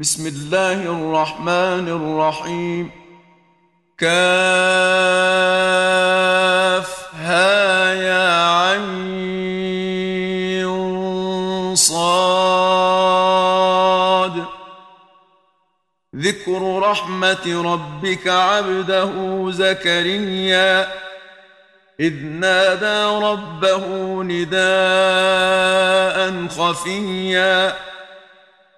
بسم الله الرحمن الرحيم. كاف ها يا عين صاد. ذكر رحمة ربك عبده زكريا. إذ نادى ربه نداء خفيا.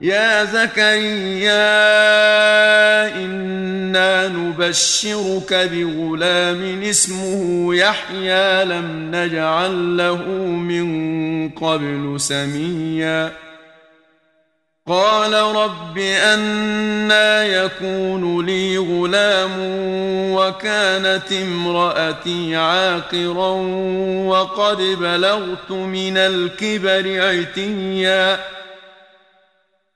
يا زكريا إنا نبشرك بغلام اسمه يحيى لم نجعل له من قبل سميا. قال رب أنا يكون لي غلام وكانت امرأتي عاقرا وقد بلغت من الكبر عتيا.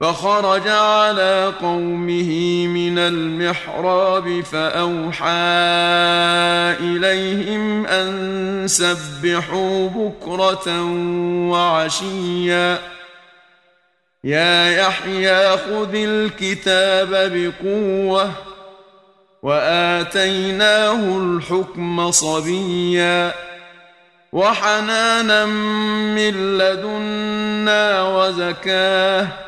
فخرج على قومه من المحراب فأوحى إليهم أن سبحوا بكرة وعشيا. يا يحيى خذ الكتاب بقوة وآتيناه الحكم صبيا. وحنانا من لدنا وزكاة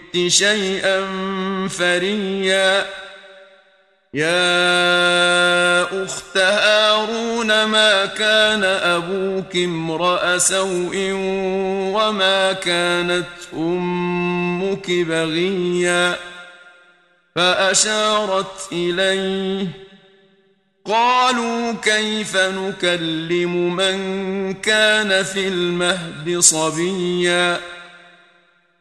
شيئا فريا. يا أخت هارون ما كان أبوك امرأ سوء وما كانت أمك بغيا؟ فأشارت إليه. قالوا كيف نكلم من كان في المهد صبيا؟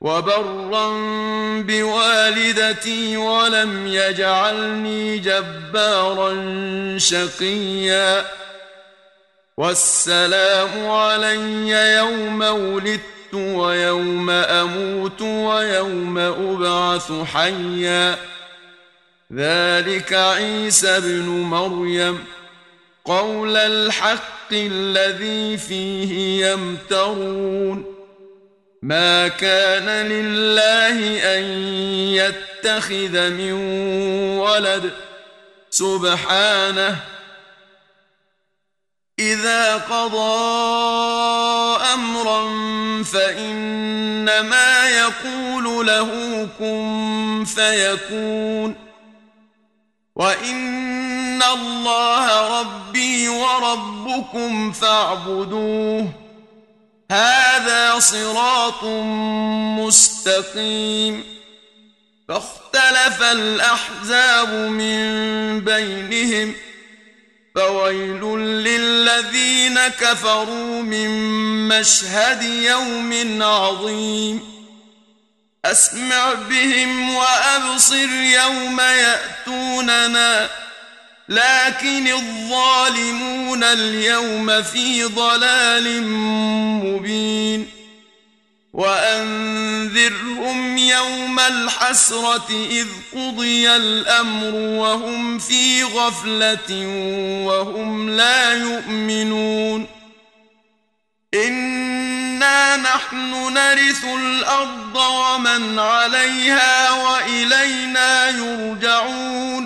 وبرا بوالدتي ولم يجعلني جبارا شقيا. والسلام علي يوم ولدت ويوم أموت ويوم أبعث حيا. ذلك عيسى ابن مريم. قول الحق الذي فيه يمترون. ما كان لله أن يتخذ من ولد. سبحانه. إذا قضى أمرا فإنما يقول له كن فيكون. وإن الله ربي وربكم فاعبدوه. هذا صراط مستقيم. فاختلف الأحزاب من بينهم. فويل للذين كفروا من مشهد يوم عظيم. أسمع بهم وأبصر يوم يأتوننا. لكن الظالمون اليوم في ضلال مبين. وأنذرهم يوم الحسرة إذ قضي الأمر وهم في غفلة وهم لا يؤمنون. إنا نحن نرث الأرض ومن عليها وإلينا يرجعون.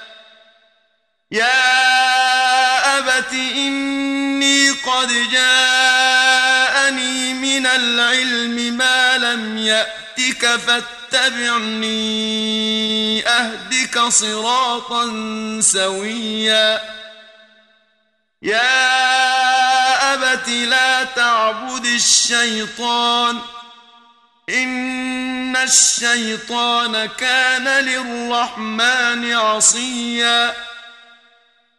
يا ابت اني قد جاءني من العلم ما لم ياتك فاتبعني اهدك صراطا سويا يا ابت لا تعبد الشيطان ان الشيطان كان للرحمن عصيا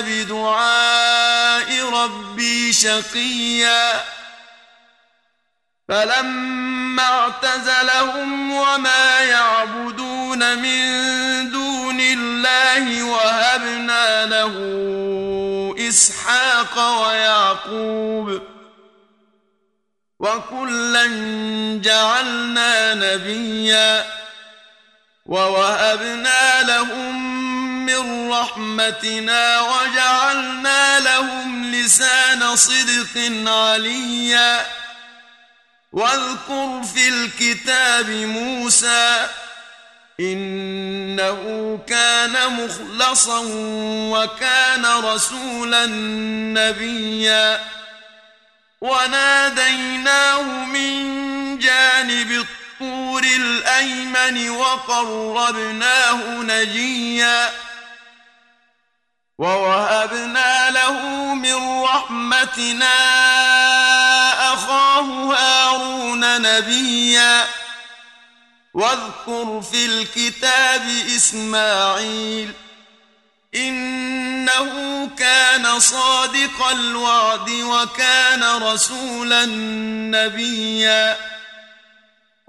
بدعاء ربي شقيا فلما اعتزلهم وما يعبدون من دون الله وهبنا له إسحاق ويعقوب وكلا جعلنا نبيا ووهبنا لهم من رحمتنا وجعلنا لهم لسان صدق عليا. واذكر في الكتاب موسى إنه كان مخلصا وكان رسولا نبيا. وناديناه من جانب الطور الأيمن وقربناه نجيا. ووهبنا له من رحمتنا أخاه هارون نبيا. واذكر في الكتاب إسماعيل إنه كان صادق الوعد وكان رسولا نبيا.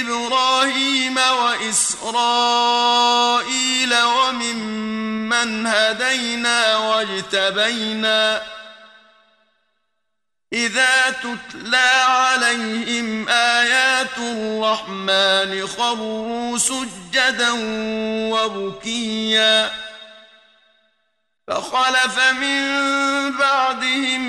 إبراهيم وإسرائيل وممن هدينا واجتبينا إذا تتلى عليهم آيات الرحمن خروا سجدا وبكيا فخلف من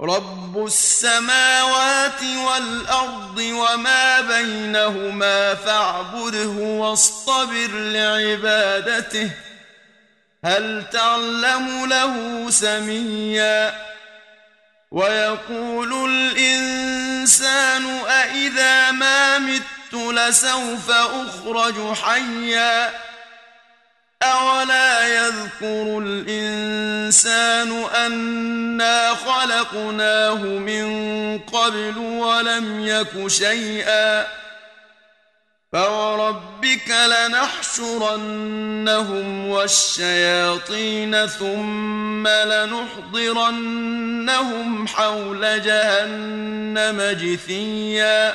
رب السماوات والارض وما بينهما فاعبده واصطبر لعبادته هل تعلم له سميا ويقول الإنسان أإذا ما مت لسوف أخرج حيا أولا يذكر الإنسان أنا خلقناه من قبل ولم يك شيئا فوربك لنحشرنهم والشياطين ثم لنحضرنهم حول جهنم جثيا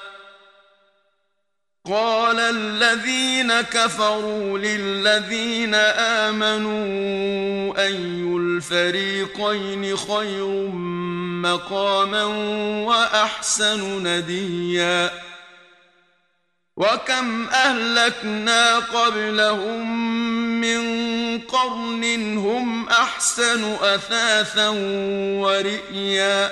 قال الذين كفروا للذين آمنوا أي الفريقين خير مقاما وأحسن نديا وكم أهلكنا قبلهم من قرن هم أحسن أثاثا ورئيا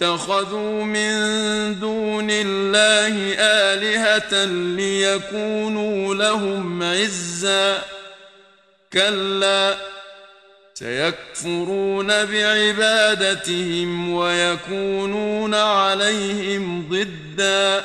واتخذوا من دون الله آلهة ليكونوا لهم عزا. كلا سيكفرون بعبادتهم ويكونون عليهم ضدا.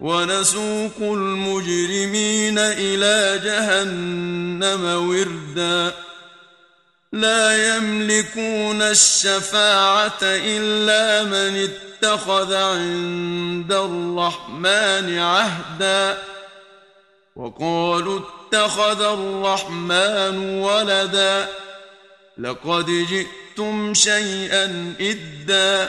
ونسوق المجرمين إلى جهنم وردا. لا يملكون الشفاعة إلا من اتخذ عند الرحمن عهدا. وقالوا اتخذ الرحمن ولدا. لقد جئتم شيئا إدا.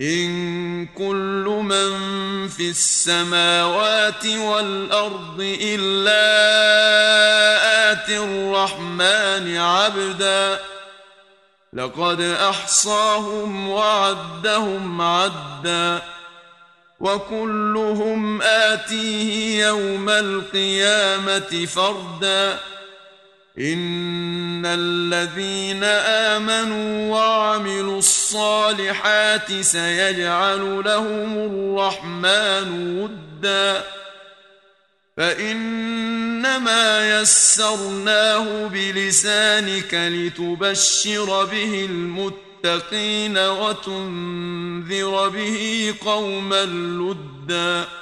إن كل من في السماوات والأرض إلا اتي الرحمن عبدا. لقد أحصاهم وعدهم عدا. وكلهم آتيه يوم القيامة فردا. إن الذين آمنوا وعملوا الصالحات سيجعل لهم الرحمن ودا. فإنما يسرناه بلسانك لتبشر به المتقين وتنذر به قوما لُدًّا.